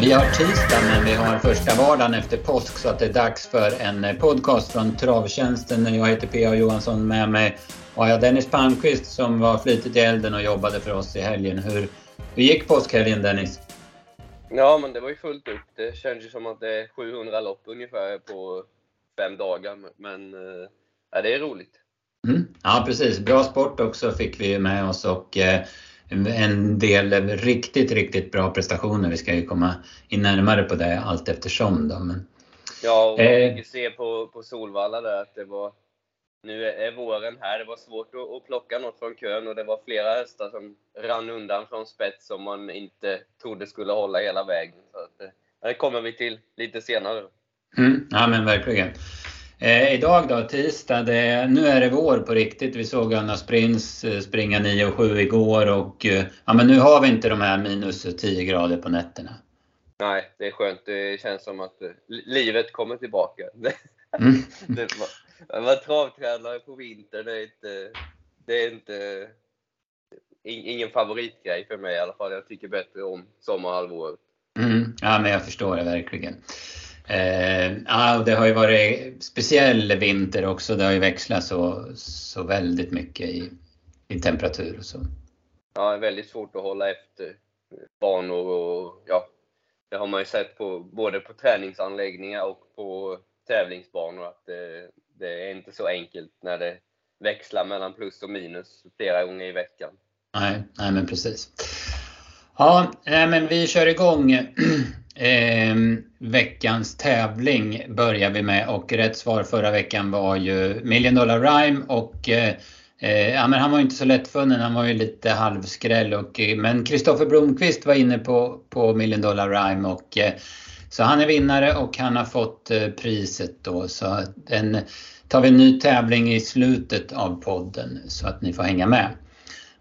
Vi har tisdag men vi har första vardagen efter påsk så att det är dags för en podcast från Travtjänsten. Jag heter P.A. Johansson med mig och jag har Dennis Palmqvist som var flitigt i elden och jobbade för oss i helgen. Hur, hur gick påskhelgen Dennis? Ja, men det var ju fullt upp. Det känns ju som att det är 700 lopp ungefär på fem dagar. Men eh, ja, det är roligt. Mm. Ja, precis. Bra sport också fick vi med oss och eh, en del riktigt, riktigt bra prestationer. Vi ska ju komma in närmare på det allt eftersom. Då, men, ja, och man eh, fick se på, på Solvalla där att det var nu är våren här. Det var svårt att, plocka något från kön och det var flera hästar som rann undan från spets som man inte trodde skulle hålla hela vägen. Så att, eh, det kommer vi till lite senare. Mm, ja men verkligen. Eh, idag då, tisdag, det, nu är det vår på riktigt. Vi såg Anna Sprins eh, springa 9 och 7 igår och eh, ja, men nu har vi inte de här minus 10 grader på nätterna. Nej, det är skönt. Det känns som att eh, livet kommer tillbaka. Mm. det, man, man travtränare på vintern, det är inte, det är inte ingen favoritgrej för mig i alla fall. Jag tycker bättre om sommarhalvåret. Mm. Ja, men jag förstår det verkligen. Eh, ja, det har ju varit speciell vinter också. Det har ju växlat så, så väldigt mycket i, i temperatur och så. Ja, det är väldigt svårt att hålla efter banor och ja, det har man ju sett på, både på träningsanläggningar och på tävlingsbanor att det, det är inte så enkelt när det växlar mellan plus och minus flera gånger i veckan. Nej, nej men precis. Ja, men vi kör igång. Eh, veckans tävling börjar vi med och rätt svar förra veckan var ju Million Dollar Rhyme och eh, eh ja, men han var ju inte så lättfunnen, han var ju lite halvskräll. Och, eh, men Kristoffer Blomqvist var inne på, på Million Dollar Rhyme och eh, så han är vinnare och han har fått eh, priset då. Så den tar vi en ny tävling i slutet av podden så att ni får hänga med.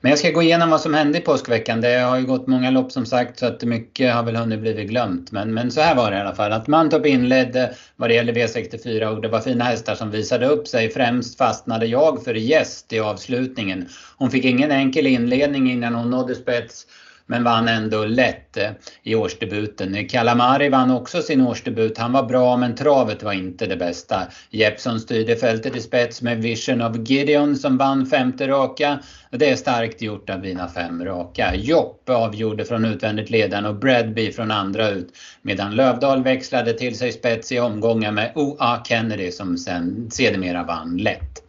Men jag ska gå igenom vad som hände i påskveckan. Det har ju gått många lopp som sagt så att mycket har väl hunnit blivit glömt. Men, men så här var det i alla fall. Att Mantorp inledde vad det gäller V64 och det var fina hästar som visade upp sig. Främst fastnade jag för gäst i avslutningen. Hon fick ingen enkel inledning innan hon nådde spets men vann ändå lätt eh, i årsdebuten. Kalamari vann också sin årsdebut. Han var bra men travet var inte det bästa. Jeppson styrde fältet i spets med Vision of Gideon som vann femte raka. Det är starkt gjort att vinna fem raka. Jopp avgjorde från utvändigt ledaren och Bradby från andra ut. Medan Lövdal växlade till sig spets i omgångar med O.A. Kennedy som sen sedermera vann lätt.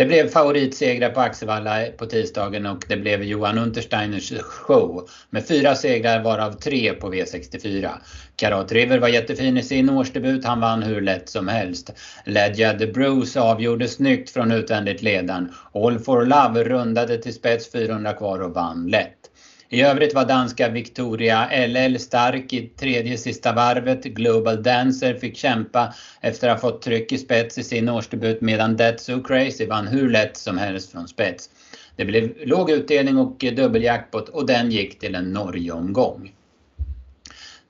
Det blev favoritsegrar på Axevalla på tisdagen och det blev Johan Untersteiners show med fyra segrar varav tre på V64. Karat River var jättefin i sin årsdebut, han vann hur lätt som helst. Ledja the Bruce avgjorde snyggt från utvändigt ledan. All for Love rundade till spets 400 kvar och vann lätt. I övrigt var danska Victoria LL stark i tredje sista varvet. Global Dancer fick kämpa efter att ha fått tryck i spets i sin årsdebut medan That's So Crazy vann hur lätt som helst från spets. Det blev låg utdelning och dubbeljackpot och den gick till en Norge-omgång.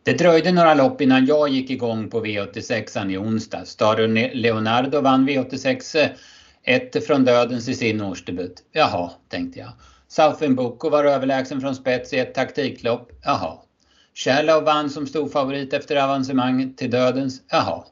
Det dröjde några lopp innan jag gick igång på V86 i onsdag. Star Leonardo vann V86 eh, ett från dödens i sin årsdebut. Jaha, tänkte jag. Southern Boko var överlägsen från spets i ett taktiklopp. Jaha. Shallow vann som storfavorit efter avancemang till dödens. Jaha.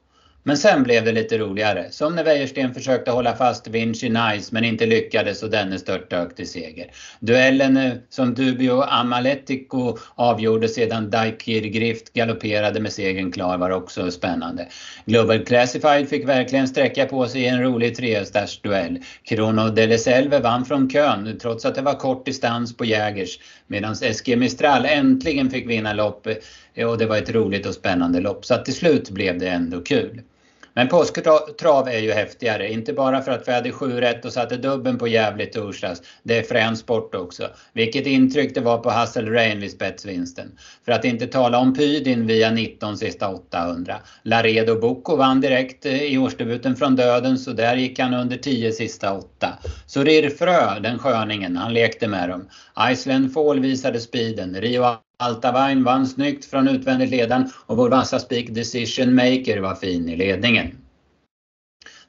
Men sen blev det lite roligare. Som när Wäjersten försökte hålla fast Vinci Nice men inte lyckades och denne störtdök till seger. Duellen eh, som Dubio Amaletico avgjorde sedan Daikir Grift galopperade med segern klar var också spännande. Global Classified fick verkligen sträcka på sig i en rolig trehästarsduell. Krono Deleselve vann från kön trots att det var kort distans på Jägers medan SG Mistral äntligen fick vinna lopp eh, och det var ett roligt och spännande lopp. Så att till slut blev det ändå kul. Men påsktrav är ju häftigare, inte bara för att vi hade sju rätt och satte dubben på jävligt torsdags. Det är frän sport också. Vilket intryck det var på Hassel Rain vid spetsvinsten. För att inte tala om Pydin via 19 sista 800. Laredo Bocco vann direkt eh, i årsdebuten från döden så där gick han under 10 sista 8. Så Frö, den sköningen, han lekte med dem. Iceland Fall visade speeden. Rio Altavain vann snyggt från utvändigt ledan och vår vassa spik Decision Maker var fin i ledningen.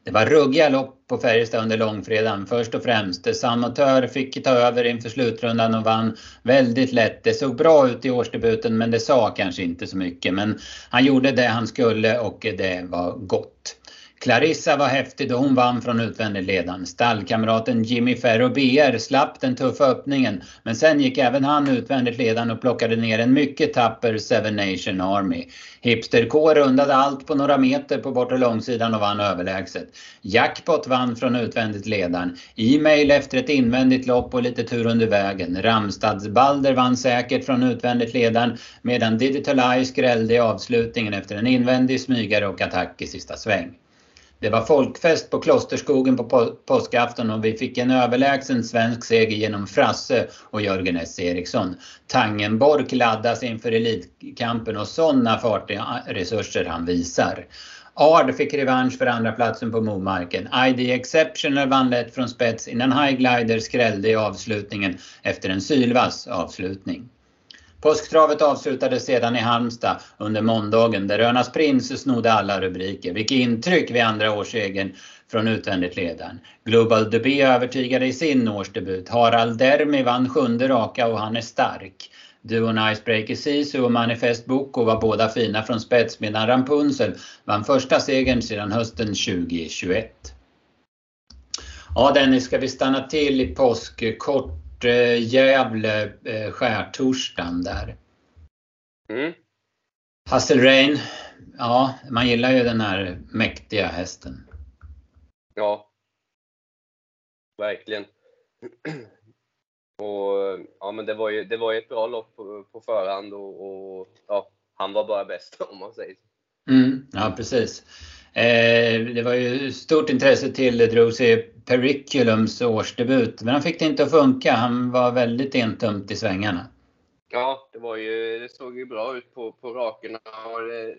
Det var ruggiga lopp på Färjestad under långfredagen först och främst. Samotör fick ta över inför slutrundan och vann väldigt lätt. Det såg bra ut i årsdebuten men det sa kanske inte så mycket. Men han gjorde det han skulle och det var gott. Clarissa var häftig då hon vann från utvändigt ledan. Stallkamraten Jimmy Ferro BR slapp den tuffa öppningen men sen gick även han utvändigt ledan och plockade ner en mycket tapper Seven Nation Army. Hipster K rundade allt på några meter på bortre långsidan och vann överlägset. Jackpot vann från utvändigt ledan. E-mail efter ett invändigt lopp och lite tur under vägen. Ramstads Balder vann säkert från utvändigt ledan medan Digital Eye skrällde i avslutningen efter en invändig smygare och attack i sista sväng. Det var folkfest på Klosterskogen på påskafton och vi fick en överlägsen svensk seger genom Frasse och Jörgen S Eriksson. Tangenborg laddas inför elitkampen och sådana fartiga resurser han visar. Ard fick revansch för andra platsen på Momarken. ID Exceptional vann lätt från spets innan High Glider skrällde i avslutningen efter en sylvass avslutning. Påsktravet avslutades sedan i Halmstad under måndagen där Önas Prins snodde alla rubriker. Vilket intryck vid andra årssegern från utvändigt ledaren. Global Dubé övertygade i sin årsdebut. Harald Dermi vann sjunde raka och han är stark. Duon Icebreaker Sisu och Manifest Boko var båda fina från spets medan Rampunzel vann första segern sedan hösten 2021. Ja Dennis, ska vi stanna till i påsk kort eh, Gävle eh, skärtorsdagen där. Mm. Hasselrain, ja man gillar ju den här mäktiga hästen. Ja, verkligen. Och ja, men det var ju, det var ju ett bra lopp på, på förhand och, och ja, han var bara bäst om man säger så. Mm, ja, precis. Eh, det var ju stort intresse till sig Periculums årsdebut, men han fick det inte att funka. Han var väldigt entumt i svängarna. Ja, det, var ju, det såg ju bra ut på, på rakerna och det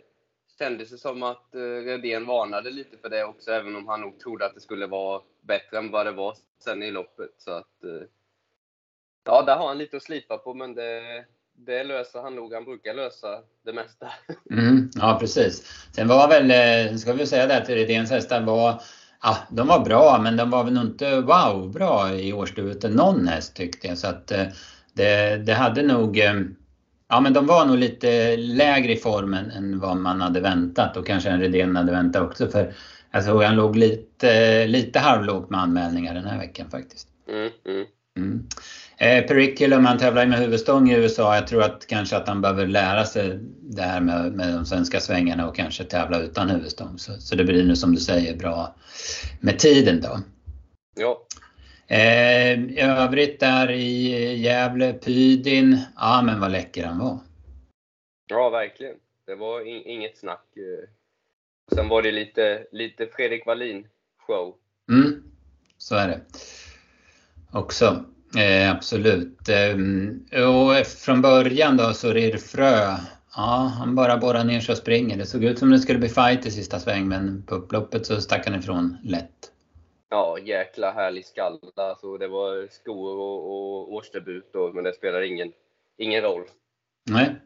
kändes som att eh, Redén varnade lite för det också, även om han nog trodde att det skulle vara bättre än vad det var sen i loppet. Så att, eh, ja, där har han lite att slipa på, men det, det löser han nog. Han brukar lösa det mesta. Mm, ja, precis. Sen var väl, eh, ska vi säga det att Redéns hästar var Ja, de var bra men de var väl inte wow bra i årsdebuten någon häst tyckte jag. Så att eh, det, det hade nog eh, Ja men de var nog lite lägre i formen än vad man hade väntat och kanske en Redén hade väntat också för jag såg han låg lite, lite halvlågt med anmälningar den här veckan faktiskt. Mm, mm. Eh, Periculum, han tävlar med huvudstång i USA. Jag tror att kanske att han behöver lära sig det här med, med de svenska svängarna och kanske tävla utan huvudstång. Så, så det blir nu som du säger bra med tiden då. Ja. Eh, I övrigt där i Gävle, Pydin, ja men vad läcker han var. Ja, verkligen. Det var in, inget snack. Sen var det lite, lite Fredrik Wallin show. Mm, så är det. Också. Eh, absolut. Eh, och från början då så Frö, ja han bara borrar ner sig och springer. Det såg ut som det skulle bli fight i sista sväng men på upploppet så stack han ifrån lätt. Ja, jäkla härlig skalla. Alltså, det var skor och, och årsdebut då, men det spelar ingen, ingen roll. Nej,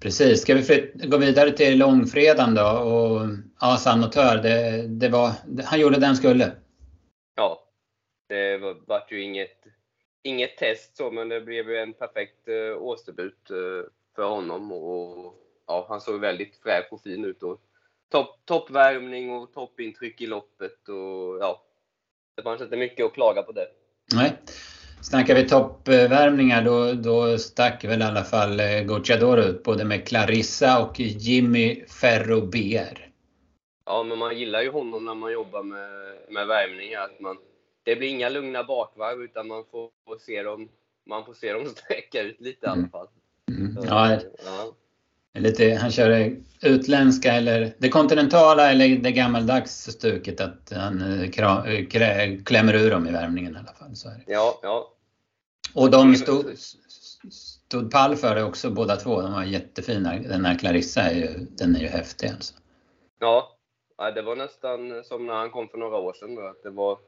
precis. Ska vi gå vidare till långfredagen då? Och, ja, Sanotör, det, det var, han gjorde det han skulle. Ja, det var, var ju inget inget test så, men det blev ju en perfekt eh, årsdebut eh, för honom. Och, ja, han såg väldigt fräsch och fin ut. Och topp, toppvärmning och toppintryck i loppet. Och, ja, det fanns inte mycket att klaga på det. Nej. Snackar vi toppvärmningar då, då stack väl i alla fall eh, Gocciador ut både med Clarissa och Jimmy Ferro BR. Ja, men man gillar ju honom när man jobbar med, med värmningar. Att man, det blir inga lugna bakvarv utan man får, får se dem, man får se dem sträcka ut lite i alla mm. fall. Mm. Ja, ja. Lite, han kör det utländska eller det kontinentala eller det gammaldags stuket att han eh, kra, eh, krä, klämmer ur dem i värmningen i alla fall. Så är det. Ja, ja. Och de stod, stod pall för det också båda två. De var jättefina. Den här Clarissa är ju, den är ju häftig alltså. Ja, det var nästan som när han kom för några år sedan. Då, att det var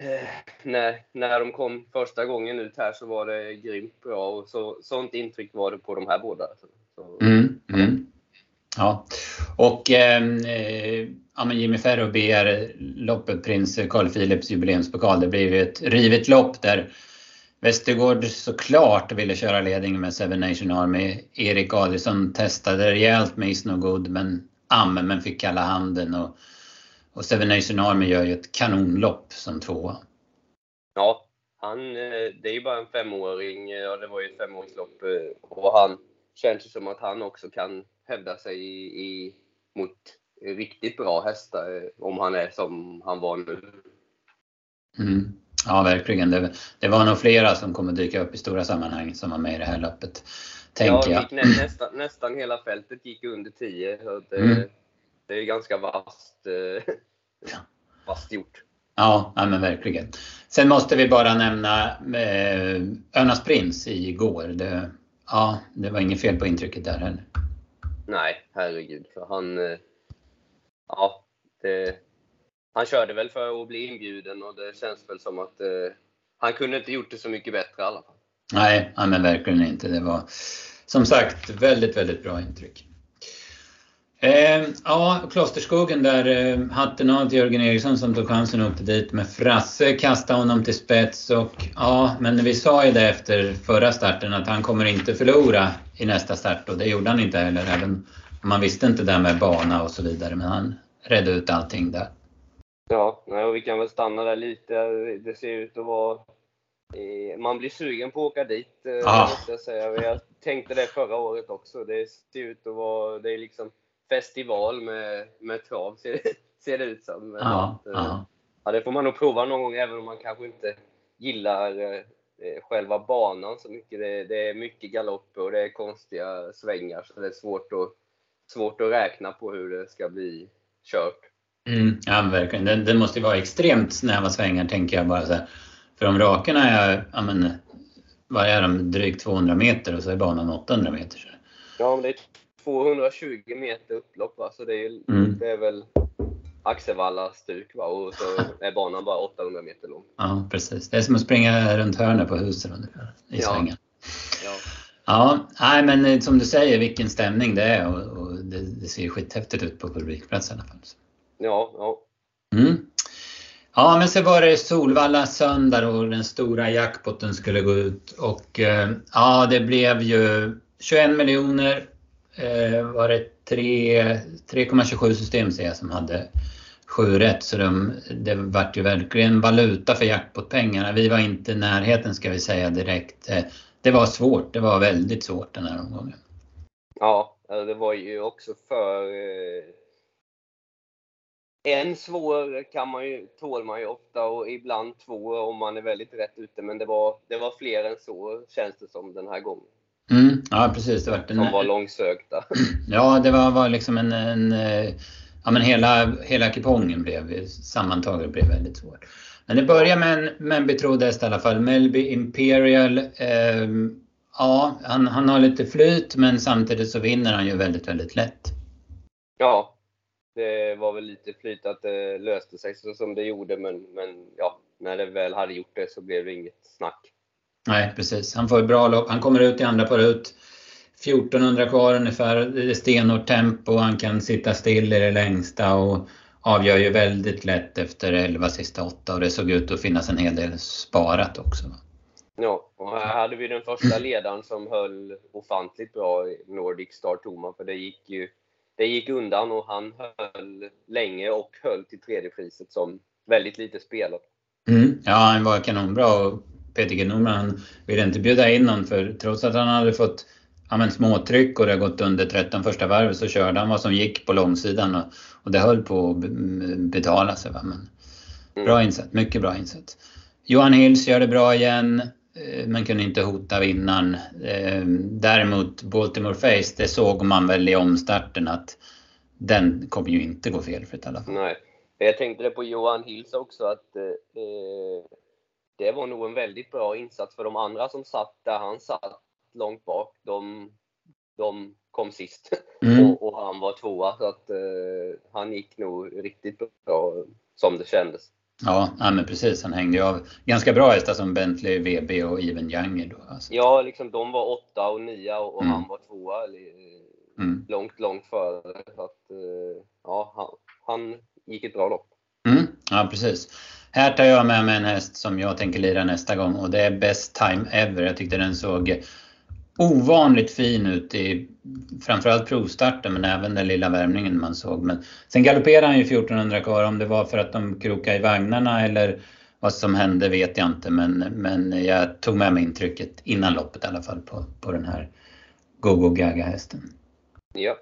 Eh, när, när de kom första gången ut här så var det grymt bra och så, sånt intryck var det på de här båda. Så, mm, mm. Ja, och ehm, eh, ja, men Jimmy Ferro begär loppet Prins Carl Philips jubileumspokal. Det blir ett rivet lopp där Västergård såklart ville köra ledningen med Seven Nation Army. Erik Adielsson testade rejält med Is No Good men Ammen fick kalla handen och, och Seven Nation Army gör ju ett kanonlopp som tvåa. Ja, han, eh, det är ju bara en femåring, ja det var ju ett femåringslopp eh, och han känns ju som att han också kan hävda sig i, i mot riktigt bra hästar eh, om han är som han var nu. Mm. Ja, verkligen. Det, det, var nog flera som kommer dyka upp i stora sammanhang som var med i det här loppet. Tänker ja, jag. Nästan, nästan hela fältet gick under 10. Det, mm. Det är ganska vasst, vasst gjort. Ja, ja, men verkligen. Sen måste vi bara nämna eh, Örnas prins igår. Det, ja, det var inget fel på intrycket där heller. Nej, herregud. För han, eh, ja, det, han körde väl för att bli inbjuden och det känns väl som att eh, han kunde inte gjort det så mycket bättre i alla fall. Nej, ja, men verkligen inte. Det var som sagt väldigt, väldigt bra intryck. Eh, ja, Klosterskogen där, eh, hatten av till Jörgen Eriksson som tog chansen och åkte dit med Frasse, kastade honom till spets och ja, men vi sa ju det efter förra starten att han kommer inte förlora i nästa start och det gjorde han inte heller, även man visste inte det med bana och så vidare, men han redde ut allting där. Ja, och vi kan väl stanna där lite. Det ser ut att vara man blir sugen på att åka dit, ah. jag säga. Jag tänkte det förra året också. Det ser ut att vara, det är liksom festival med, med trav, ser, ser det ut som. Ja, att, ja. ja, det får man nog prova någon gång, även om man kanske inte gillar eh, själva banan så mycket. Det, det, är mycket galopper och det är konstiga svängar, så det är svårt att, svårt att räkna på hur det ska bli kört. Mm, ja, verkligen. Det, det måste ju vara extremt snäva svängar, tänker jag bara så här. För om rakerna är, ja men, vad är de, drygt 200 meter och så är banan 800 meter. Så. Ja, men det är 220 meter upplopp va? så det är, mm. det är väl Axevalla stuk va? och så är banan bara 800 meter lång. Ja, precis. Det är som att springa runt hörnet på huset ungefär, i ja. svängen. Ja. Ja, nej, men eh, som du säger, vilken stämning det är och, och det, det, ser skithäftigt ut på publikplats i alla fall. Ja, ja. Mm. Ja, men så var det Solvalla söndag och den stora jackpotten skulle gå ut och eh, ja, det blev ju 21 miljoner Eh, var det 3,27 system ser jag som hade 7 rätt så de, det vart ju verkligen valuta för jackpotpengarna. Vi var inte i närheten ska vi säga direkt. Eh, det var svårt, det var väldigt svårt den här omgången. Ja, eh, det var ju också för eh, en svår kan man ju, tål man ju ofta och ibland två om man är väldigt rätt ute. Men det var, det var fler än så känns det som den här gången. Mm, ja precis. Det var en, Som var långsökta. Ja, det var, var liksom en, en ja men hela, hela kupongen blev sammantaget blev väldigt svårt. Men det börjar med en, med en betrodd häst i alla fall. Melby Imperial. Eh, ja, han, han har lite flyt men samtidigt så vinner han ju väldigt, väldigt lätt. Ja, det var väl lite flyt att det löste sig så som det gjorde men, men ja, när det väl hade gjort det så blev det inget snack. Nej, precis. Han får ett bra lopp. Han kommer ut i andra par ut. 1400 kvar ungefär. Det är stenhårt tempo. Han kan sitta still i det längsta och avgör ju väldigt lätt efter 11 sista 8 och det såg ut att finnas en hel del sparat också. Ja, och här hade vi den första ledaren som höll ofantligt bra i Nordic Star Toma för det gick ju det gick undan och han höll länge och höll till tredje priset som väldigt lite spelat. Mm, ja, han var kanonbra och Peter G. Norman ville inte bjuda in någon för trots att han hade fått ja, småtryck och det har gått under 13 första varvet så körde han vad som gick på långsidan och, och det höll på att betala sig. Va? Men, mm. Bra insats, mycket bra insats. Johan Hills gör det bra igen eh, men kunde inte hota vinnaren. Eh, däremot Baltimore Face, det såg man väl i omstarten att den kommer ju inte gå fel för ett i alla fall. Nej. Jag tänkte det på Johan Hills också att eh, det var nog en väldigt bra insats för de andra som satt där han satt långt bak. De, de kom sist mm. och, och, han var tvåa. Så att eh, han gick nog riktigt bra som det kändes. Ja, men precis. Han hängde ju av ganska bra hästar som Bentley, VB och Even Younger. Då, alltså. Ja, liksom de var åtta och nia och, och mm. han var tvåa. Mm. Långt, långt före. Så att, eh, ja, han, han gick ett bra lopp. Mm, ja, precis. Här tar jag med mig en häst som jag tänker lira nästa gång och det är Best Time Ever. Jag tyckte den såg ovanligt fin ut i framförallt provstarten men även den lilla värmningen man såg. Men sen galopperade han ju 1400 kvar. Om det var för att de krokade i vagnarna eller vad som hände vet jag inte men, men jag tog med mig intrycket innan loppet i alla fall på, på den här Gogo Gaga hästen. Ja.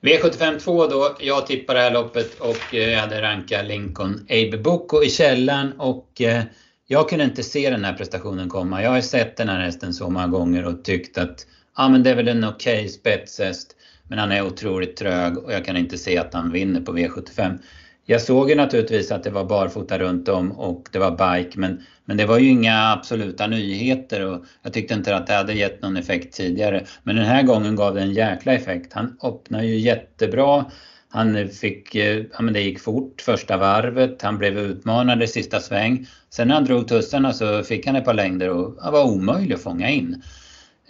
V75 2 då. Jag tippar det här loppet och eh, jag hade rankat Lincoln Abe Boko i källan och eh, jag kunde inte se den här prestationen komma. Jag har sett den här hästen så många gånger och tyckt att ja, men det är väl en okej okay spetshäst. Men han är otroligt trög och jag kan inte se att han vinner på V75. Jag såg ju naturligtvis att det var barfota runt om och det var bike men, men det var ju inga absoluta nyheter och jag tyckte inte att det hade gett någon effekt tidigare. Men den här gången gav det en jäkla effekt. Han öppnade ju jättebra. Han fick, eh, ja men det gick fort första varvet, han blev utmanad i sista sväng. Sen när han drog tussarna så fick han ett par längder och han var omöjlig att fånga in.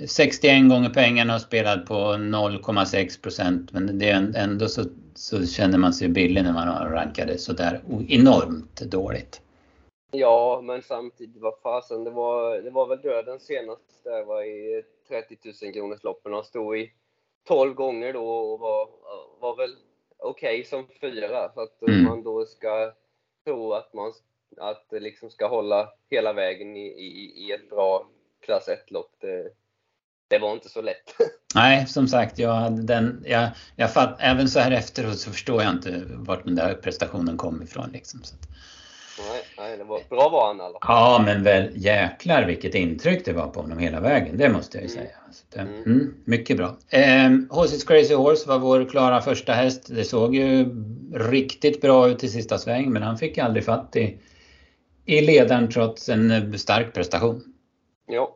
61 gånger pengarna och spelat på 0,6 procent men det är ändå så, så känner man sig billig när man har rankade sådär enormt dåligt. Ja, men samtidigt, vad fasen, det var, det var väl döden senast det var i 30 000 kronors loppen. Han stod i 12 gånger då och var, var väl okej okay som fyra. Så att mm. man då ska tro att man att det liksom ska hålla hela vägen i, i, i ett bra klass 1-lopp. Det, det, var inte så lätt. Nej, som sagt, jag hade den, jag, jag fatt, även så här efteråt så förstår jag inte vart den där prestationen kom ifrån. Liksom, så. Nej, nej, det var bra var han alla. Ja, men väl jäklar vilket intryck det var på honom hela vägen. Det måste jag ju mm. säga. Det, mm. mm, mycket bra. Eh, Horses Crazy Horse var vår klara första häst. Det såg ju riktigt bra ut i sista sväng, men han fick aldrig fatt i, i ledaren trots en stark prestation. Ja.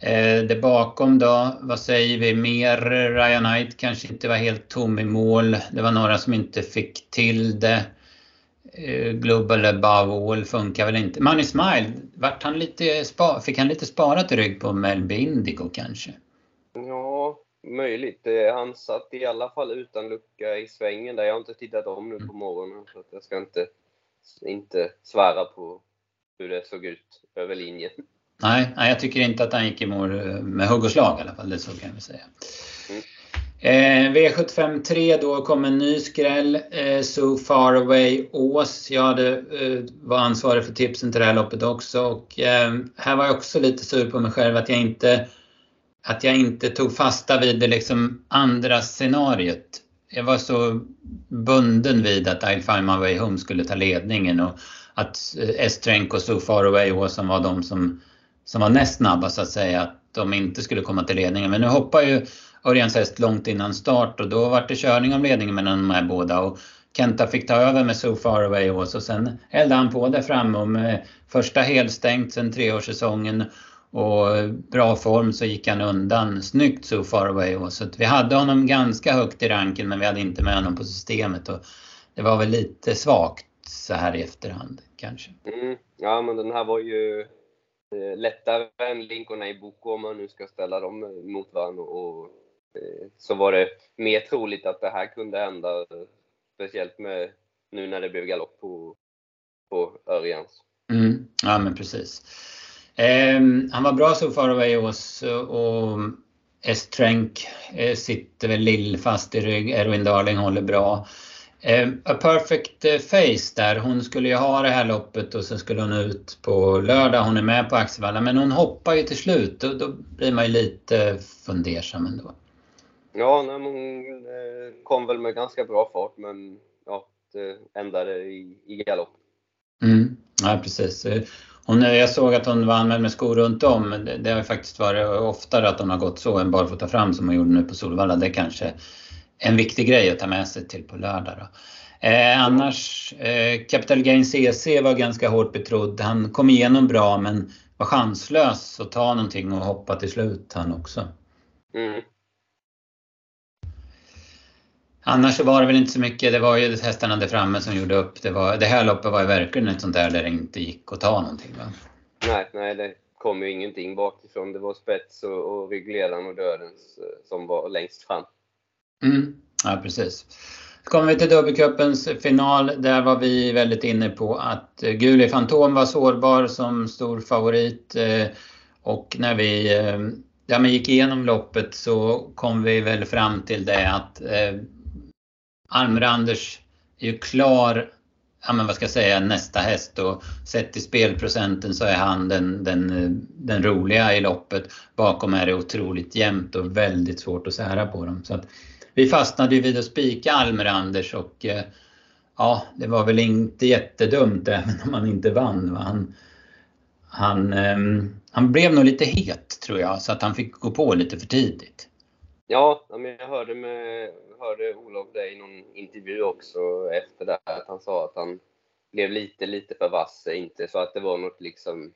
Eh, det bakom då, vad säger vi mer? Ryan Knight kanske inte var helt tom i mål. Det var några som inte fick till det. Eh, Global Above All funkar väl inte. Money Smile, vart han lite spa, fick han lite sparat rygg på Melby Indigo kanske? Ja, möjligt. Eh, han satt i alla fall utan lucka i svängen där. Jag har inte tittat om nu på morgonen så jag ska inte, inte svära på hur det såg ut över linjen. Nej, nej jag tycker inte att han gick i mål eh, med hugg och slag i alla fall, det så kan vi säga. Mm. Eh, V75 3 då kom en ny skräll. Eh, so far away Ås. Jag hade, eh, var ansvarig för tipsen till det här loppet också. Och, eh, här var jag också lite sur på mig själv att jag inte, att jag inte tog fasta vid det liksom andra scenariet. Jag var så bunden vid att I'll find my way home skulle ta ledningen och att eh, Estrenko Estrenk och So far away Ås som var de som, som var näst snabbast så att säga, att de inte skulle komma till ledningen. Men nu hoppar ju Örjans häst långt innan start och då var det körning om ledningen mellan de här båda. Och Kenta fick ta över med So Far Away och sen eldade han på där framme och med första helstängt sen treårssäsongen och bra form så gick han undan snyggt So Far Away. Och så vi hade honom ganska högt i ranken men vi hade inte med honom på systemet. Och det var väl lite svagt så här i efterhand kanske. Mm. Ja men den här var ju eh, lättare än Lincoln Boko om man nu ska ställa dem mot varandra och Eh, så var det mer troligt att det här kunde hända. Speciellt med nu när det blev galopp på, på Örjans. Mm, ja men precis. Eh, han var bra så far away oss och Estrenk eh, sitter väl lill fast i rygg. Erwin Darling håller bra. Eh, A Perfect eh, Face där, hon skulle ju ha det här loppet och sen skulle hon ut på lördag. Hon är med på Axevalla men hon hoppar ju till slut. Då, då blir man ju lite fundersam ändå. Ja, nej, hon eh, kom väl med ganska bra fart men ja, det ändade i, i galopp. Mm, ja, precis. Hon, jag såg att hon var anmäld med skor runt om. Det, det har faktiskt varit oftare att hon har gått så än barfota fram som hon gjorde nu på Solvalla. Det är kanske en viktig grej att ta med sig till på lördag. Då. Eh, annars, eh, Capital Gain CC var ganska hårt betrodd. Han kom igenom bra men var chanslös att ta någonting och hoppa till slut han också. Mm. Annars så var det väl inte så mycket. Det var ju hästarna där framme som gjorde upp. Det, var, det här loppet var ju verkligen ett sånt där där det inte gick att ta någonting. Va? Nej, nej, det kom ju ingenting bakifrån. Det var spets och, och ryggledaren och dödens eh, som var längst fram. Mm, ja, precis. kommer vi till dubbelcupens final. Där var vi väldigt inne på att Guli Fantom var sårbar som stor favorit. Och när vi ja, men gick igenom loppet så kom vi väl fram till det att eh, Almranders är ju klar, ja men vad ska jag säga, nästa häst och sett till spelprocenten så är han den, den, den roliga i loppet. Bakom är det otroligt jämnt och väldigt svårt att sära på dem. Så att vi fastnade ju vid att spika Almeranders och eh, ja, det var väl inte jättedumt även om han inte vann. Han, han, ehm, han blev nog lite het tror jag, så att han fick gå på lite för tidigt. Ja, jag hörde, med, hörde Olof det i någon intervju också efter det att han sa att han blev lite, lite för vass. Inte så att det var något liksom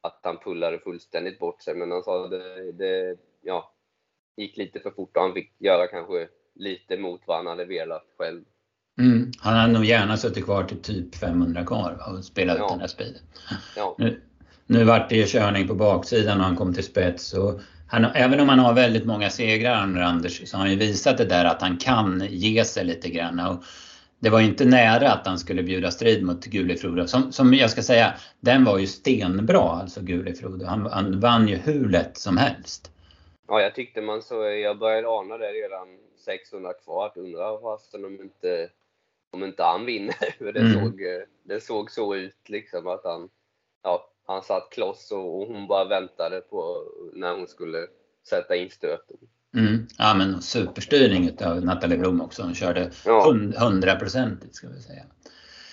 att han pullade fullständigt bort sig, men han sa att det, det ja, gick lite för fort och han fick göra kanske lite mot vad han hade velat själv. Mm. Han hade nog gärna suttit kvar till typ 500 kvar och spelat ja. ut den här speeden. Ja. Nu, nu vart det ju körning på baksidan och han kom till spets. Och han, även om han har väldigt många segrar, Anders, så har han ju visat det där att han kan ge sig lite grann. Och det var ju inte nära att han skulle bjuda strid mot Gulifrodo. Som, som jag ska säga, den var ju stenbra, alltså Gulifrodo. Han, han vann ju hur lätt som helst. Ja, jag tyckte man så, jag började ana det redan 600 kvar, att undra fasen om inte, om inte han vinner. det, mm. såg, det såg så ut liksom att han, ja, han satt kloss och, hon bara väntade på när hon skulle sätta in stöten. Mm. Ja men superstyrning utav Nathalie Blom också. Hon körde ja. ska vi säga.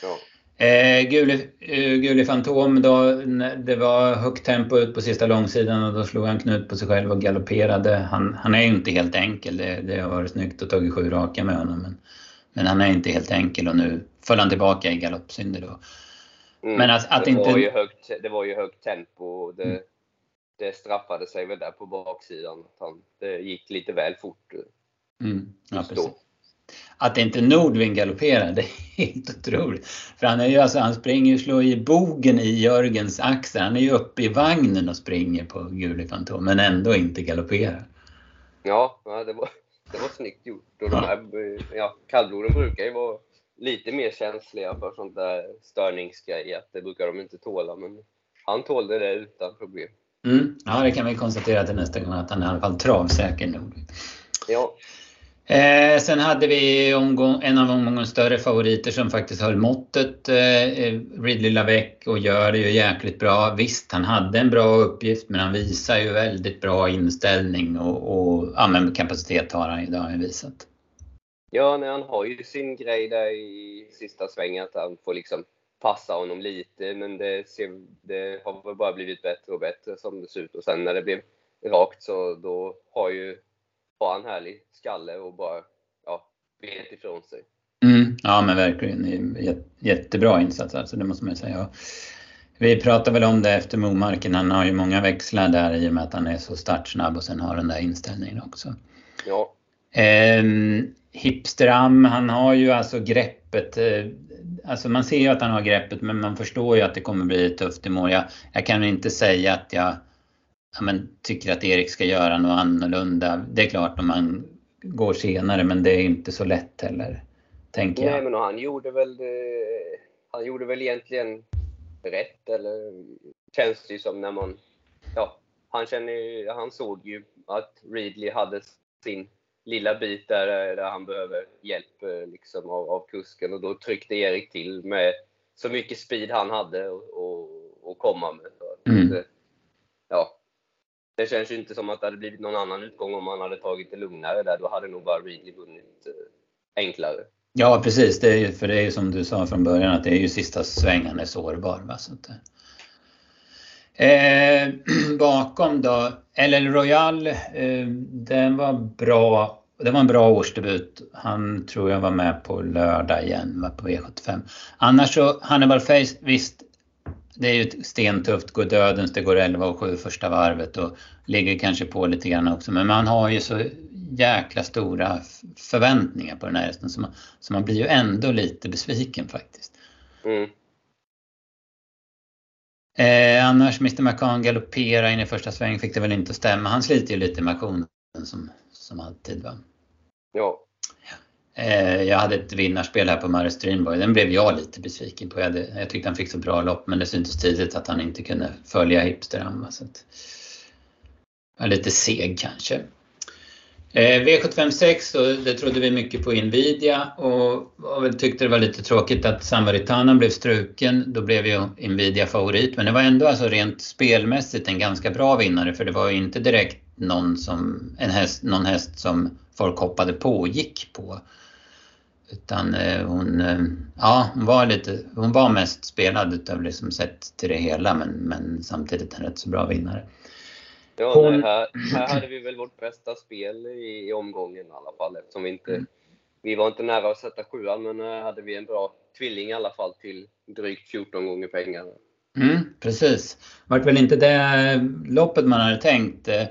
Ja. Eh, Guli, eh, Guli Fantom då, det var högt tempo ut på sista långsidan och då slog han knut på sig själv och galopperade. Han, han är ju inte helt enkel, det, det har varit snyggt att tagit sju raka med honom. Men, men han är inte helt enkel och nu föll han tillbaka i galoppsynder då. Mm. Men att, att det, inte... var ju högt, det var ju högt tempo och det, mm. det straffade sig väl där på baksidan. Det gick lite väl fort. Mm. Ja. Att inte Nordving galopperar, det är helt otroligt. För han, är ju, alltså, han springer ju, slår i bogen i Jörgens axel. Han är ju uppe i vagnen och springer på Guli Fantom, men ändå inte galopperar. Ja, det var, det var snyggt gjort. Och de här, ja, kallbloden brukar ju vara lite mer känsliga för sånt där störningsgrej. Att det brukar de inte tåla, men han tålde det utan problem. Mm. Ja, det kan vi konstatera till nästa gång att han är i alla fall travsäker nog. Ja. Eh, sen hade vi omgång, en av omgångens större favoriter som faktiskt höll måttet, eh, Ridley Lavec och gör det ju jäkligt bra. Visst, han hade en bra uppgift men han visar ju väldigt bra inställning och, och ja, kapacitet har han ju, det har han visat. Ja, nej, han har ju sin grej där i sista svängen att han får liksom passa honom lite, men det, ser, det har väl bara blivit bättre och bättre som det ser ut. Och sen när det blev rakt så då har ju har han härlig skalle och bara ja, vet ifrån sig. Mm, ja men verkligen, jättebra insats alltså, det måste man säga. Vi pratade väl om det efter Momarken, han har ju många växlar där i och med att han är så startsnabb och sen har den där inställningen också. Ja. Eh, Hipsteram, han har ju alltså greppet. Eh, alltså man ser ju att han har greppet men man förstår ju att det kommer bli tufft i mål. Jag, jag kan inte säga att jag ja, men, tycker att Erik ska göra något annorlunda. Det är klart om han går senare men det är inte så lätt heller. Tänker jag. Nej men han gjorde väl han gjorde väl egentligen rätt eller känns det ju som när man ja, han känner han såg ju att Ridley hade sin lilla bit där, där han behöver hjälp eh, liksom, av, av kusken och då tryckte Erik till med så mycket speed han hade att komma med. Mm. Det, ja, det känns ju inte som att det hade blivit någon annan utgång om han hade tagit det lugnare där. Då hade nog bara Readly vunnit eh, enklare. Ja precis, det är ju, för det är ju som du sa från början att det är ju sista svängen är sårbar. Va? Så att, eh, bakom då, LL Royal, eh, den var bra. Det var en bra årsdebut. Han tror jag var med på lördag igen, var på V75. Annars så, Hannibal Face, visst, det är ju stentufft, går dödens, det går 11 och 7 första varvet och ligger kanske på lite grann också. Men man har ju så jäkla stora förväntningar på den här hästen så man, så man blir ju ändå lite besviken faktiskt. Mm. Eh, annars Mr McCann galoppera in i första sväng fick det väl inte att stämma. Han sliter ju lite med aktionen som, som alltid. Va? Ja. Eh, jag hade ett vinnarspel här på Mare Streamboy. Den blev jag lite besviken på. Jag, hade, jag tyckte han fick så bra lopp men det syntes tidigt att han inte kunde följa Hipsterhamn. Lite seg kanske. Eh, V756, det trodde vi mycket på Nvidia och, och tyckte det var lite tråkigt att Samaritana blev struken. Då blev ju Nvidia favorit men det var ändå alltså rent spelmässigt en ganska bra vinnare för det var ju inte direkt någon, som, en häst, någon häst som folk hoppade på och gick på. Utan eh, hon, eh, ja, hon var lite, hon var mest spelad utav liksom sett till det hela men, men samtidigt en rätt så bra vinnare. Ja, hon... nej, här, här hade vi väl vårt bästa spel i, i omgången i alla fall eftersom vi inte mm. Vi var inte nära att sätta sjuan men här hade vi en bra tvilling i alla fall till drygt 14 gånger pengarna. Mm, precis. Vart väl inte det loppet man hade tänkt. Eh,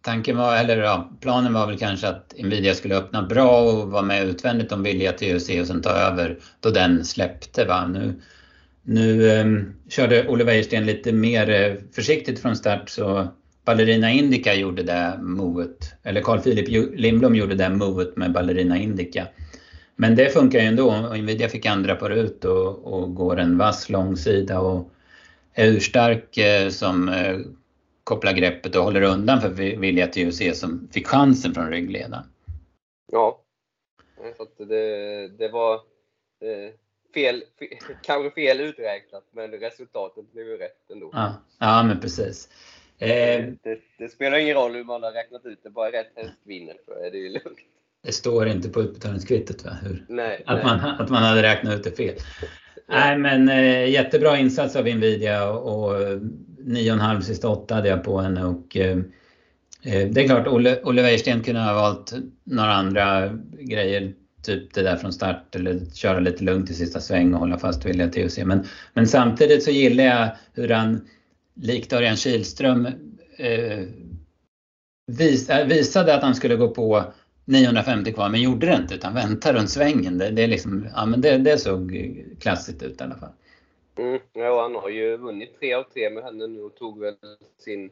tanken var, eller ja, planen var väl kanske att Nvidia skulle öppna bra och vara med utvändigt om vilja till UC och sen ta över då den släppte. Va? Nu, nu eh, körde Olle Wäjersten lite mer eh, försiktigt från start så Ballerina Indica gjorde det movet, eller Carl Philip Lindblom gjorde det movet med Ballerina Indica. Men det funkar ju ändå och Nvidia fick andra på ut och, och går en vass långsida och är urstark eh, som eh, kopplar greppet och håller undan för Vilja TUC som fick chansen från ryggledaren. Ja, så det, det var det fel, fel, kanske fel uträknat men resultatet blev ju rätt ändå. Ja, ja men precis. Eh, det, det, spelar ingen roll hur man har räknat ut det, bara rätt häst vinner är det ju lugnt. Det står inte på utbetalningskvittot va? Hur? Nej, att, nej. Man, att man hade räknat ut det fel. Nej men eh, jättebra insats av Nvidia och, och 9,5 sista 8 hade jag på henne och eh, eh, det är klart Olle, Olle Wäjersten kunde ha valt några andra grejer typ det där från start eller köra lite lugnt i sista sväng och hålla fast vid TUC. Men, men samtidigt så gillar jag hur han, likt Örjan Kihlström, eh, vis, äh, visade att han skulle gå på 950 kvar men gjorde det inte utan väntade runt svängen. Det, det, är liksom, ja, men det, det såg klassiskt ut i alla fall. Mm, ja, han har ju vunnit tre av tre med henne nu och tog väl sin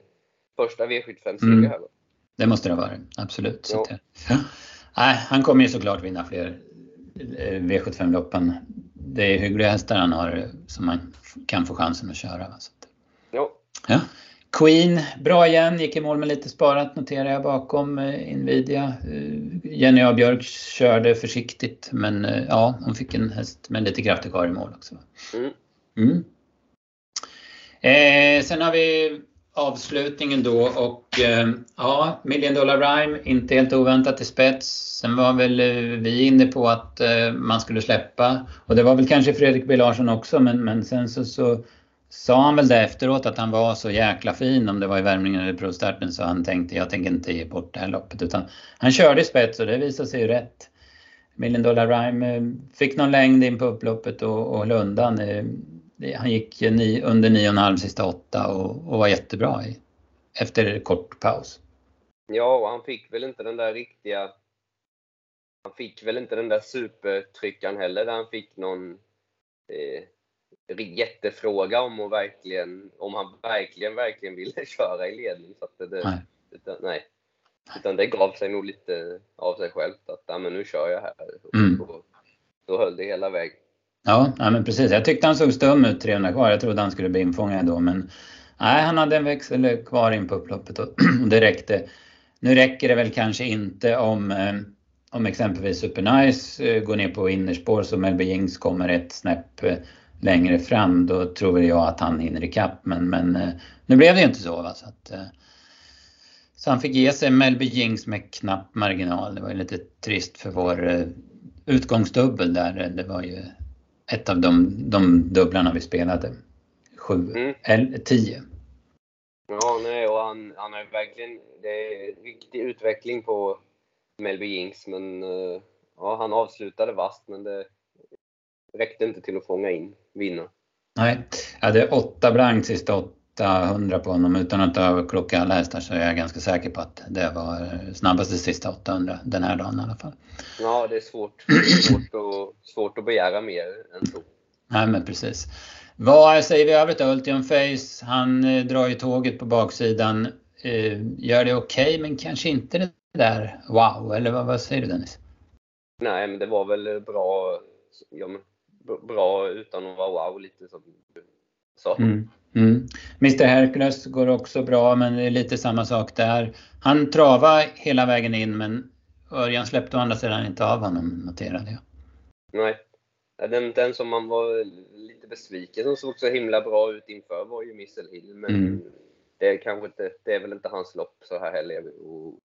första V75-seger mm. här. Det måste det ha varit, absolut. Ja. Nej, han kommer ju såklart vinna fler eh, V75-loppen. Det är hyggliga hästar han har som man kan få chansen att köra. Så. Ja. Queen, bra igen, gick i mål med lite sparat noterar jag bakom eh, Nvidia. Eh, Jenny A. Björk körde försiktigt men ja, hon fick en häst med lite krafter kvar i mål också. Mm. Mm. Eh, sen har vi avslutningen då och eh, ja, Million Dollar Rhyme, inte helt oväntat i spets. Sen var väl eh, vi inne på att eh, man skulle släppa och det var väl kanske Fredrik B Larsson också men, men sen så, så sa han väl det efteråt att han var så jäkla fin om det var i värmningen eller provstarten så han tänkte jag tänker inte ge bort det här loppet utan han körde i spets och det visade sig ju rätt. Million Dollar Rhyme fick någon längd in på upploppet och, och Lundan han gick ni, under 9,5 sista åtta och, och var jättebra i, efter kort paus. Ja, och han fick väl inte den där riktiga... Han fick väl inte den där supertryckan heller där han fick någon eh, jättefråga om, och verkligen, om han verkligen, verkligen ville köra i ledning. Så att det, nej. Utan, nej. Utan det gav sig nog lite av sig självt att men nu kör jag här. Mm. Och, då höll det hela vägen. Ja, ja, men precis. Jag tyckte han såg stum ut 300 kvar. Jag trodde han skulle bli infångad då, men nej, han hade en växel kvar in på upploppet och det räckte. Nu räcker det väl kanske inte om, eh, om exempelvis Supernice eh, går ner på innerspår så Melby Jings kommer ett snäpp eh, längre fram. Då tror jag att han hinner ikapp, men, men nu blev det ju inte så. Va? Så, att, så han fick ge sig Melby Jings med knapp marginal. Det var ju lite trist för vår utgångsdubbel där. Det var ju ett av de, de dubblarna vi spelade. Sju, mm. eller tio. Ja, nej, och han, han är verkligen, det är riktig utveckling på Melby Jinks, men eh, ja, han avslutade vast, men det räckte inte till att fånga in vinna. Nej, jag hade åtta blankt sista åtta 800 på honom utan att överklocka hästar så är jag ganska säker på att det var snabbaste sista 800 den här dagen i alla fall. Ja, det är svårt, svårt, att, svårt att begära mer än så. Nej, men precis. Vad säger vi övrigt då? Ultion Face, han eh, drar ju tåget på baksidan. Eh, gör det okej, okay, men kanske inte det där wow, eller vad, vad säger du Dennis? Nej, men det var väl bra, ja, bra utan att vara wow lite som du sa. Mm. Mm. Mr Hercules går också bra men det är lite samma sak där. Han travade hela vägen in men Örjan släppte å andra sidan inte av honom noterade jag. Nej. Den, den som man var lite besviken som såg så himla bra ut inför var ju Missel Hill men mm. det, är kanske inte, det är väl inte hans lopp så här heller att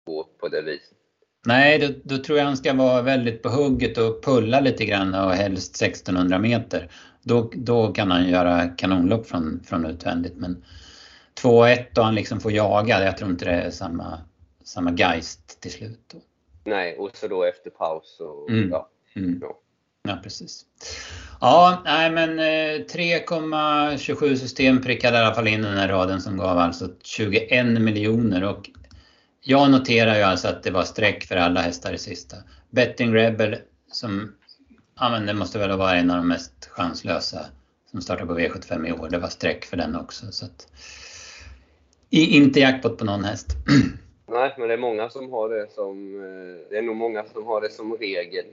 gå på det viset. Nej, då, då, tror jag han ska vara väldigt på hugget och pulla lite grann och helst 1600 meter. Då, då kan han göra kanonlopp från, från utvändigt. Men 2-1 och han liksom får jaga, jag tror inte det är samma, samma geist till slut. Då. Nej, och så då efter paus och mm. ja. Mm. ja. Ja, precis. Ja, nej men 3,27 eh, system prickade i alla fall in den här raden som gav alltså 21 miljoner och jag noterar ju alltså att det var streck för alla hästar i sista. Betting Rebel som, ja men det måste väl vara en av de mest chanslösa som startar på V75 i år. Det var streck för den också. Så att, inte jackpot på någon häst. Nej, men det är många som har det som, eh, det är nog många som har det som regel.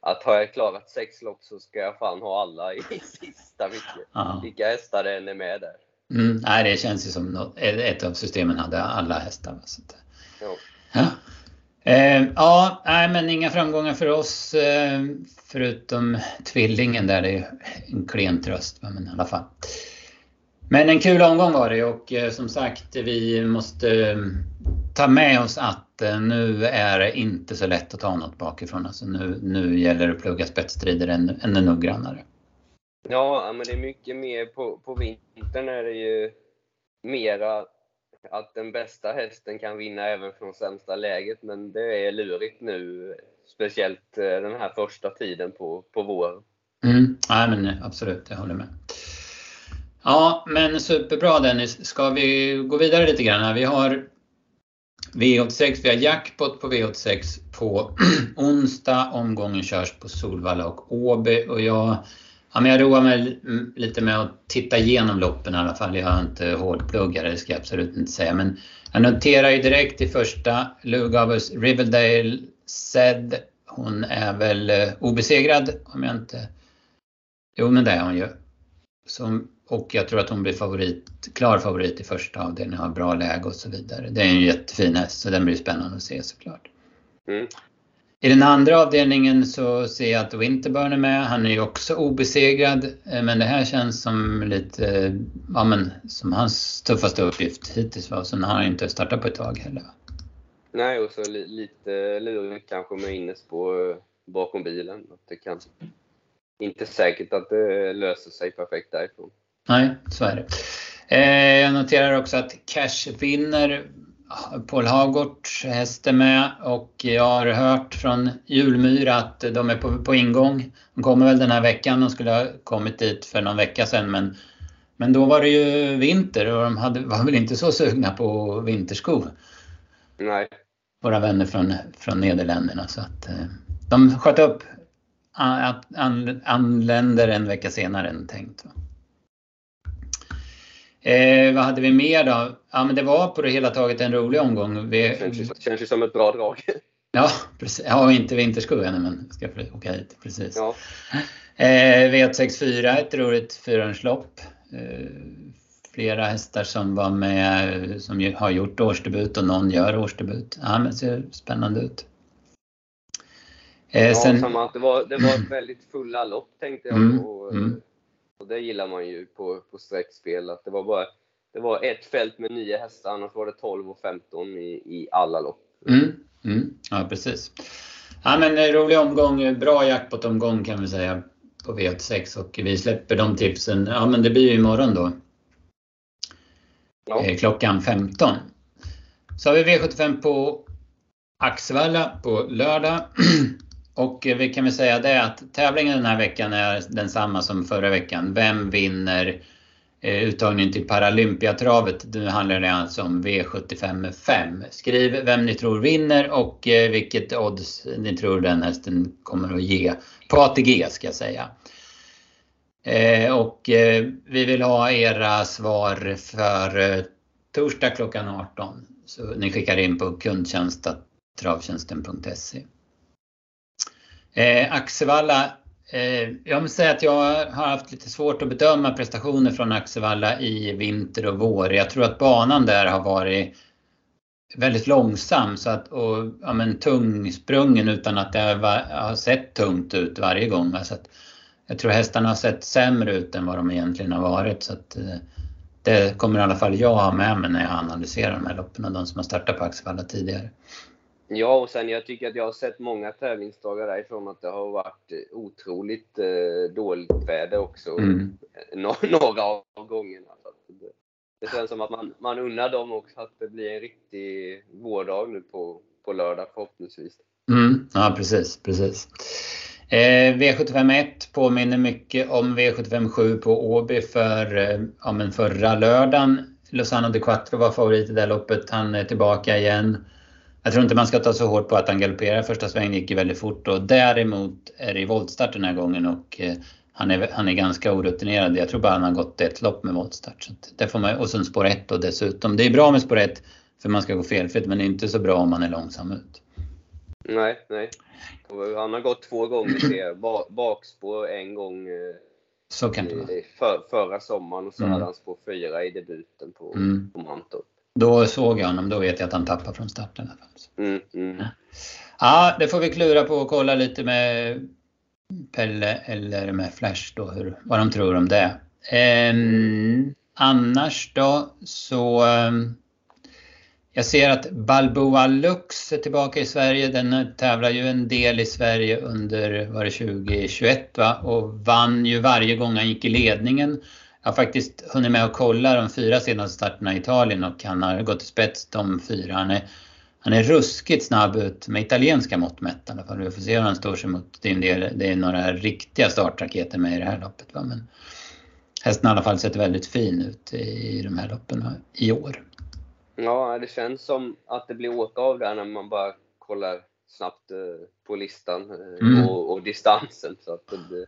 Att har jag klarat sex lopp så ska jag fan ha alla i sista, vilka, vilka hästar det än är med där. Mm, nej, det känns ju som något, ett av systemen hade alla hästar. Så att, Ja. Ja. Eh, ja, nej, men inga framgångar för oss eh, förutom tvillingen där. Det är en klen tröst, men i alla fall. Men en kul omgång var det och eh, som sagt vi måste eh, ta med oss att eh, nu är det inte så lätt att ta något bakifrån. Alltså nu, nu gäller det att plugga spetsstrider ännu, ännu noggrannare. Ja, men det är mycket mer på, på vintern är det ju mera att den bästa hästen kan vinna även från sämsta läget, men det är lurigt nu, speciellt eh, den här första tiden på, på våren. Mm. Ja, men eh, absolut, jag håller med. Ja, men superbra Dennis. Ska vi gå vidare lite grann här? Vi har V86, vi har jackpot på V86 på onsdag. Omgången körs på Solvalla och Åby och jag Ja, men jag roar mig lite med att titta igenom loppen i alla fall. Jag har inte hårdpluggat det ska jag absolut inte säga. Men jag noterar ju direkt i första Lugavus Riverdale Zed. Hon är väl eh, obesegrad om jag inte... Jo men det är hon ju. Som, och jag tror att hon blir favorit, klar favorit i första avdelningen, har bra läge och så vidare. Det är en jättefin häst så den blir spännande att se såklart. Mm. I den andra avdelningen så ser jag att Winterburn är med. Han är ju också obesegrad. Eh, men det här känns som lite, ja men som hans tuffaste uppgift hittills var. Sen har han inte startat på ett tag heller. Nej, och så lite lurigt kanske med Innesbo eh, bakom bilen. Det kan inte säkert att det löser sig perfekt därifrån. Nej, så är det. Eh, jag noterar också att Cash vinner Paul Hagort häst är med och jag har hört från Julmyra att de är på, på ingång. De kommer väl den här veckan. De skulle ha kommit dit för någon vecka sedan men, men då var det ju vinter och de hade, var väl inte så sugna på vinterskor. Nej. Våra vänner från, från Nederländerna så att eh, de sköt upp att anländer en vecka senare än tänkt. Eh, vad hade vi mer då? Ja, men det var på det hela taget en rolig omgång. Vi... Det känns, ju som ett bra drag. Ja, precis. Ja, inte vintersko ännu, men ska åka hit. Precis. Ja. Eh, V864, ett roligt fyrhjulslopp. Eh, flera hästar som var med, som har gjort årsdebut och någon gör årsdebut. Ja, men det ser spännande ut. Eh, ja, sen... samma det var, det var väldigt fulla lopp tänkte jag. Mm, och, mm. Och det gillar man ju på, på streckspel, att det var bara det var ett fält med nio hästar, annars var det 12 och 15 i, i alla lopp. Mm, mm, ja, precis. Ja, men eh, rolig omgång, bra jackpot-omgång kan vi säga på V86 och vi släpper de tipsen, ja men det blir ju imorgon då. Ja. Eh, klockan 15. Så har vi V75 på Axevalla på lördag. Och eh, vi kan väl säga det att tävlingen den här veckan är densamma som förra veckan. Vem vinner eh, uttagningen till Paralympiatravet? Nu handlar det alltså om V75 5. Skriv vem ni tror vinner och eh, vilket odds ni tror den hästen kommer att ge på ATG ska jag säga. Och vi vill ha era svar för torsdag klockan 18. Så ni skickar in på kundtjänst.travtjänsten.se. Eh, Axevalla, eh, jag måste säga att jag har haft lite svårt att bedöma prestationer från Axevalla i vinter och vår. Jag tror att banan där har varit väldigt långsam så att, och ja, men, tungsprungen utan att det har, har sett tungt ut varje gång. Så att, jag tror hästarna har sett sämre ut än vad de egentligen har varit. Så att, eh, det kommer i alla fall jag ha med mig när jag analyserar de här loppen och de som har startat på Axevalla tidigare. Ja, och sen jag tycker att jag har sett många tävlingsdagar därifrån att det har varit otroligt eh, dåligt väder också. Mm. Några av gångerna. Det, det känns som att man, man unnar dem också att det blir en riktig vårdag nu på, på lördag förhoppningsvis. Mm. Ja, precis, precis. Eh, V751 påminner mycket om V757 på Åby för eh, ja, förra lördagen. Lozano de Quattro var favorit i det loppet. Han är tillbaka igen. Jag tror inte man ska ta så hårt på att han galopperar. Första svängen gick ju väldigt fort och däremot är det i voltstart den här gången och eh, han är, han är ganska orutinerad. Jag tror bara han har gått ett lopp med voltstart. Så det får man, och sen spår 1 och dessutom. Det är bra med spår 1 för man ska gå felfritt men det är inte så bra om man är långsam ut. Nej, nej. Han har gått två gånger till bakspår en gång eh, så kan det vara. För, förra sommaren och så mm. hade han spår 4 i debuten på, mm. på Mantorp. Då såg jag honom, då vet jag att han tappar från starten. Mm, mm. Ja, det får vi klura på och kolla lite med Pelle eller med Flash då, hur, vad de tror om det. Um, annars då så um, jag ser att Balboa Lux är tillbaka i Sverige. Den tävlar ju en del i Sverige under var det 2021 va? och vann ju varje gång han gick i ledningen. Har faktiskt hunnit med att kolla de fyra senaste starterna i Italien och han har gått i spets de fyra. Han är, han är ruskigt snabb ut med italienska mått mätt i alla fall. Vi får se hur han står sig mot. Det är, en del, det är några riktiga startraketer med i det här loppet. Va? Men hästen har i alla fall sett väldigt fin ut i de här loppen i år. Ja, det känns som att det blir åka av där när man bara kollar snabbt eh, på listan eh, mm. och, och, distansen. Så att det,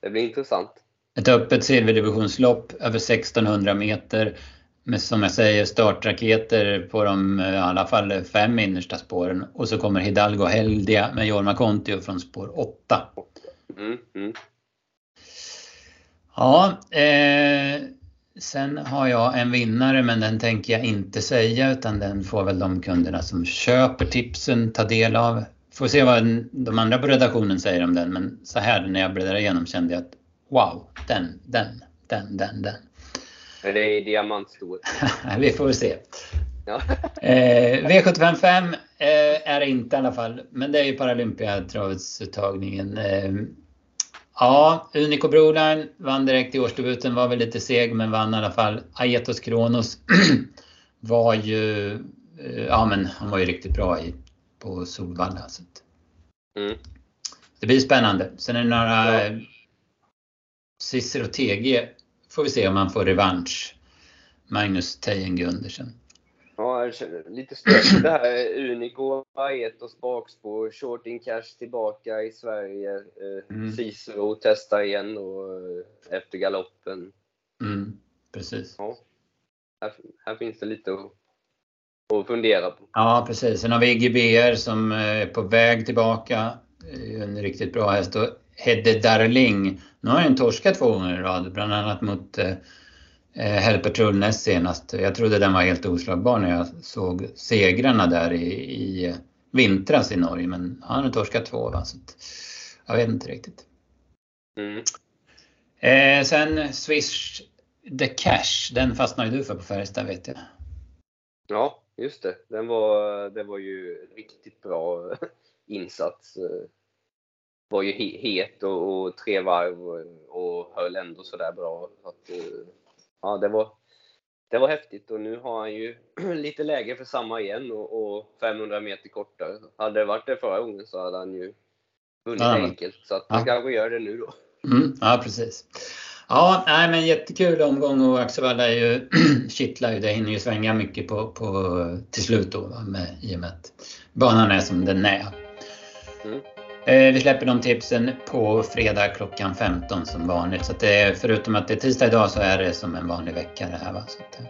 det blir intressant. Ett öppet silverdivisionslopp över 1600 meter med som jag säger startraketer på de eh, i alla fall fem innersta spåren. Och så kommer Hidalgo Heldia med Jorma Kontio från spår 8. Mm, mm. Ja, eh, Sen har jag en vinnare men den tänker jag inte säga utan den får väl de kunderna som köper tipsen ta del av. Får se vad de andra på redaktionen säger om den men så här när jag bläddrade igenom kände jag att wow, den, den, den, den, den. Det är diamantstor. Vi får se. Ja. eh, V755 eh, är det inte i alla fall, men det är ju Paralympiatravsuttagningen. Eh, Ja, Unico Broline vann direkt i årsdebuten, var väl lite seg men vann i alla fall. Aetos Kronos var ju, eh, ja men han var ju riktigt bra i, på Solvalla. Så mm. Det blir spännande. Sen är det några ja. Cicero TG får vi se om han får revansch. Magnus Tejen Gundersen. Ja, lite stökigt det här. Unico, Aetos bakspår, Short in Cash tillbaka i Sverige. Eh, mm. Cicero testar igen och eh, efter galoppen. Mm, precis. Ja. Här, här, finns det lite att, att fundera på. Ja, precis. Sen har vi GBR som eh, är på väg tillbaka. En riktigt bra häst. Och Hedde Darling. Nu har han torskat två gånger i rad, bland annat mot eh, Helpertrull näst senast. Jag trodde den var helt oslagbar när jag såg segrarna där i, i vintras i Norge. Men han har torskat två va? Så jag vet inte riktigt. Mm. Eh, sen Swish The Cash, den fastnade du för på Färjestad vet jag. Ja, just det. Den var, det var ju riktigt bra insats. Var ju het och, och tre varv och, och höll ändå sådär bra. Så att, eh, ja, det var, det var häftigt och nu har han ju lite läge för samma igen och, och 500 meter kortare. Hade det varit det förra gången så hade han ju vunnit ja. enkelt. Så att han ja. kanske gör det nu då. Mm, ja, precis. Ja, nej, men jättekul omgång och Axevalla är ju, kittlar ju. Det hinner ju svänga mycket på, på, till slut då med, i och med att banan är som den är. Mm. Eh, vi släpper de tipsen på fredag klockan 15 som vanligt. Så det är, förutom att det är tisdag idag så är det som en vanlig vecka det här. Va? Så att,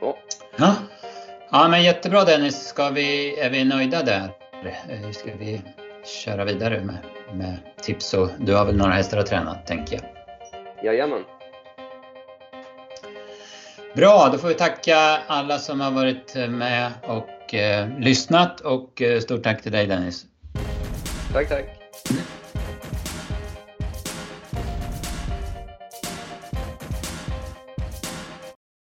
oh. ja. ja, men jättebra Dennis. Ska vi, är vi nöjda där? Eh, ska vi köra vidare med, med tips och du har väl några hästar att träna tänker jag. Jajamän. Bra, då får vi tacka alla som har varit med och eh, lyssnat och eh, stort tack till dig Dennis. Tack, tack.